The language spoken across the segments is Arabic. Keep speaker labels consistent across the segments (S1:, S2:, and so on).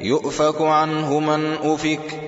S1: يؤفك عنه من أفك.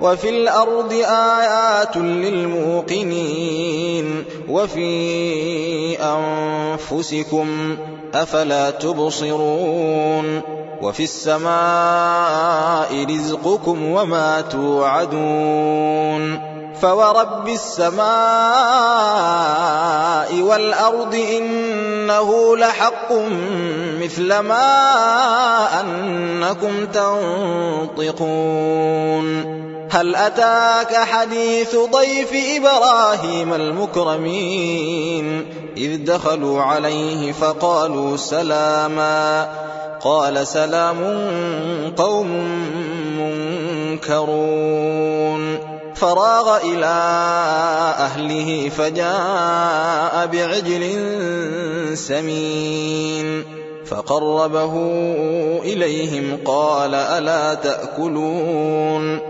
S1: وفي الأرض آيات للموقنين وفي أنفسكم أفلا تبصرون وفي السماء رزقكم وما توعدون فورب السماء والأرض إنه لحق مثل ما أنكم تنطقون هل أتاك حديث ضيف إبراهيم المكرمين؟ إذ دخلوا عليه فقالوا سلاما. قال سلام قوم منكرون. فراغ إلى أهله فجاء بعجل سمين. فقربه إليهم قال ألا تأكلون؟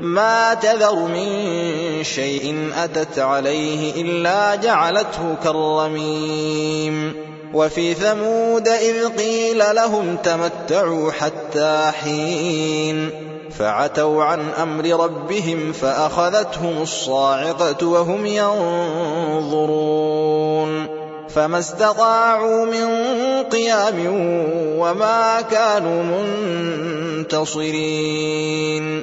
S1: ما تذر من شيء أتت عليه إلا جعلته كالرميم. وفي ثمود إذ قيل لهم تمتعوا حتى حين. فعتوا عن أمر ربهم فأخذتهم الصاعقة وهم ينظرون. فما استطاعوا من قيام وما كانوا منتصرين.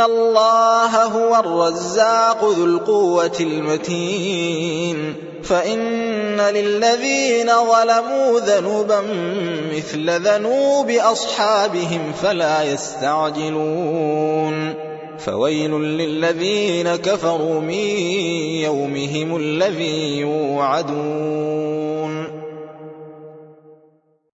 S1: الله هو الرزاق ذو القوة المتين فإن للذين ظلموا ذنوبا مثل ذنوب أصحابهم فلا يستعجلون فويل للذين كفروا من يومهم الذي يوعدون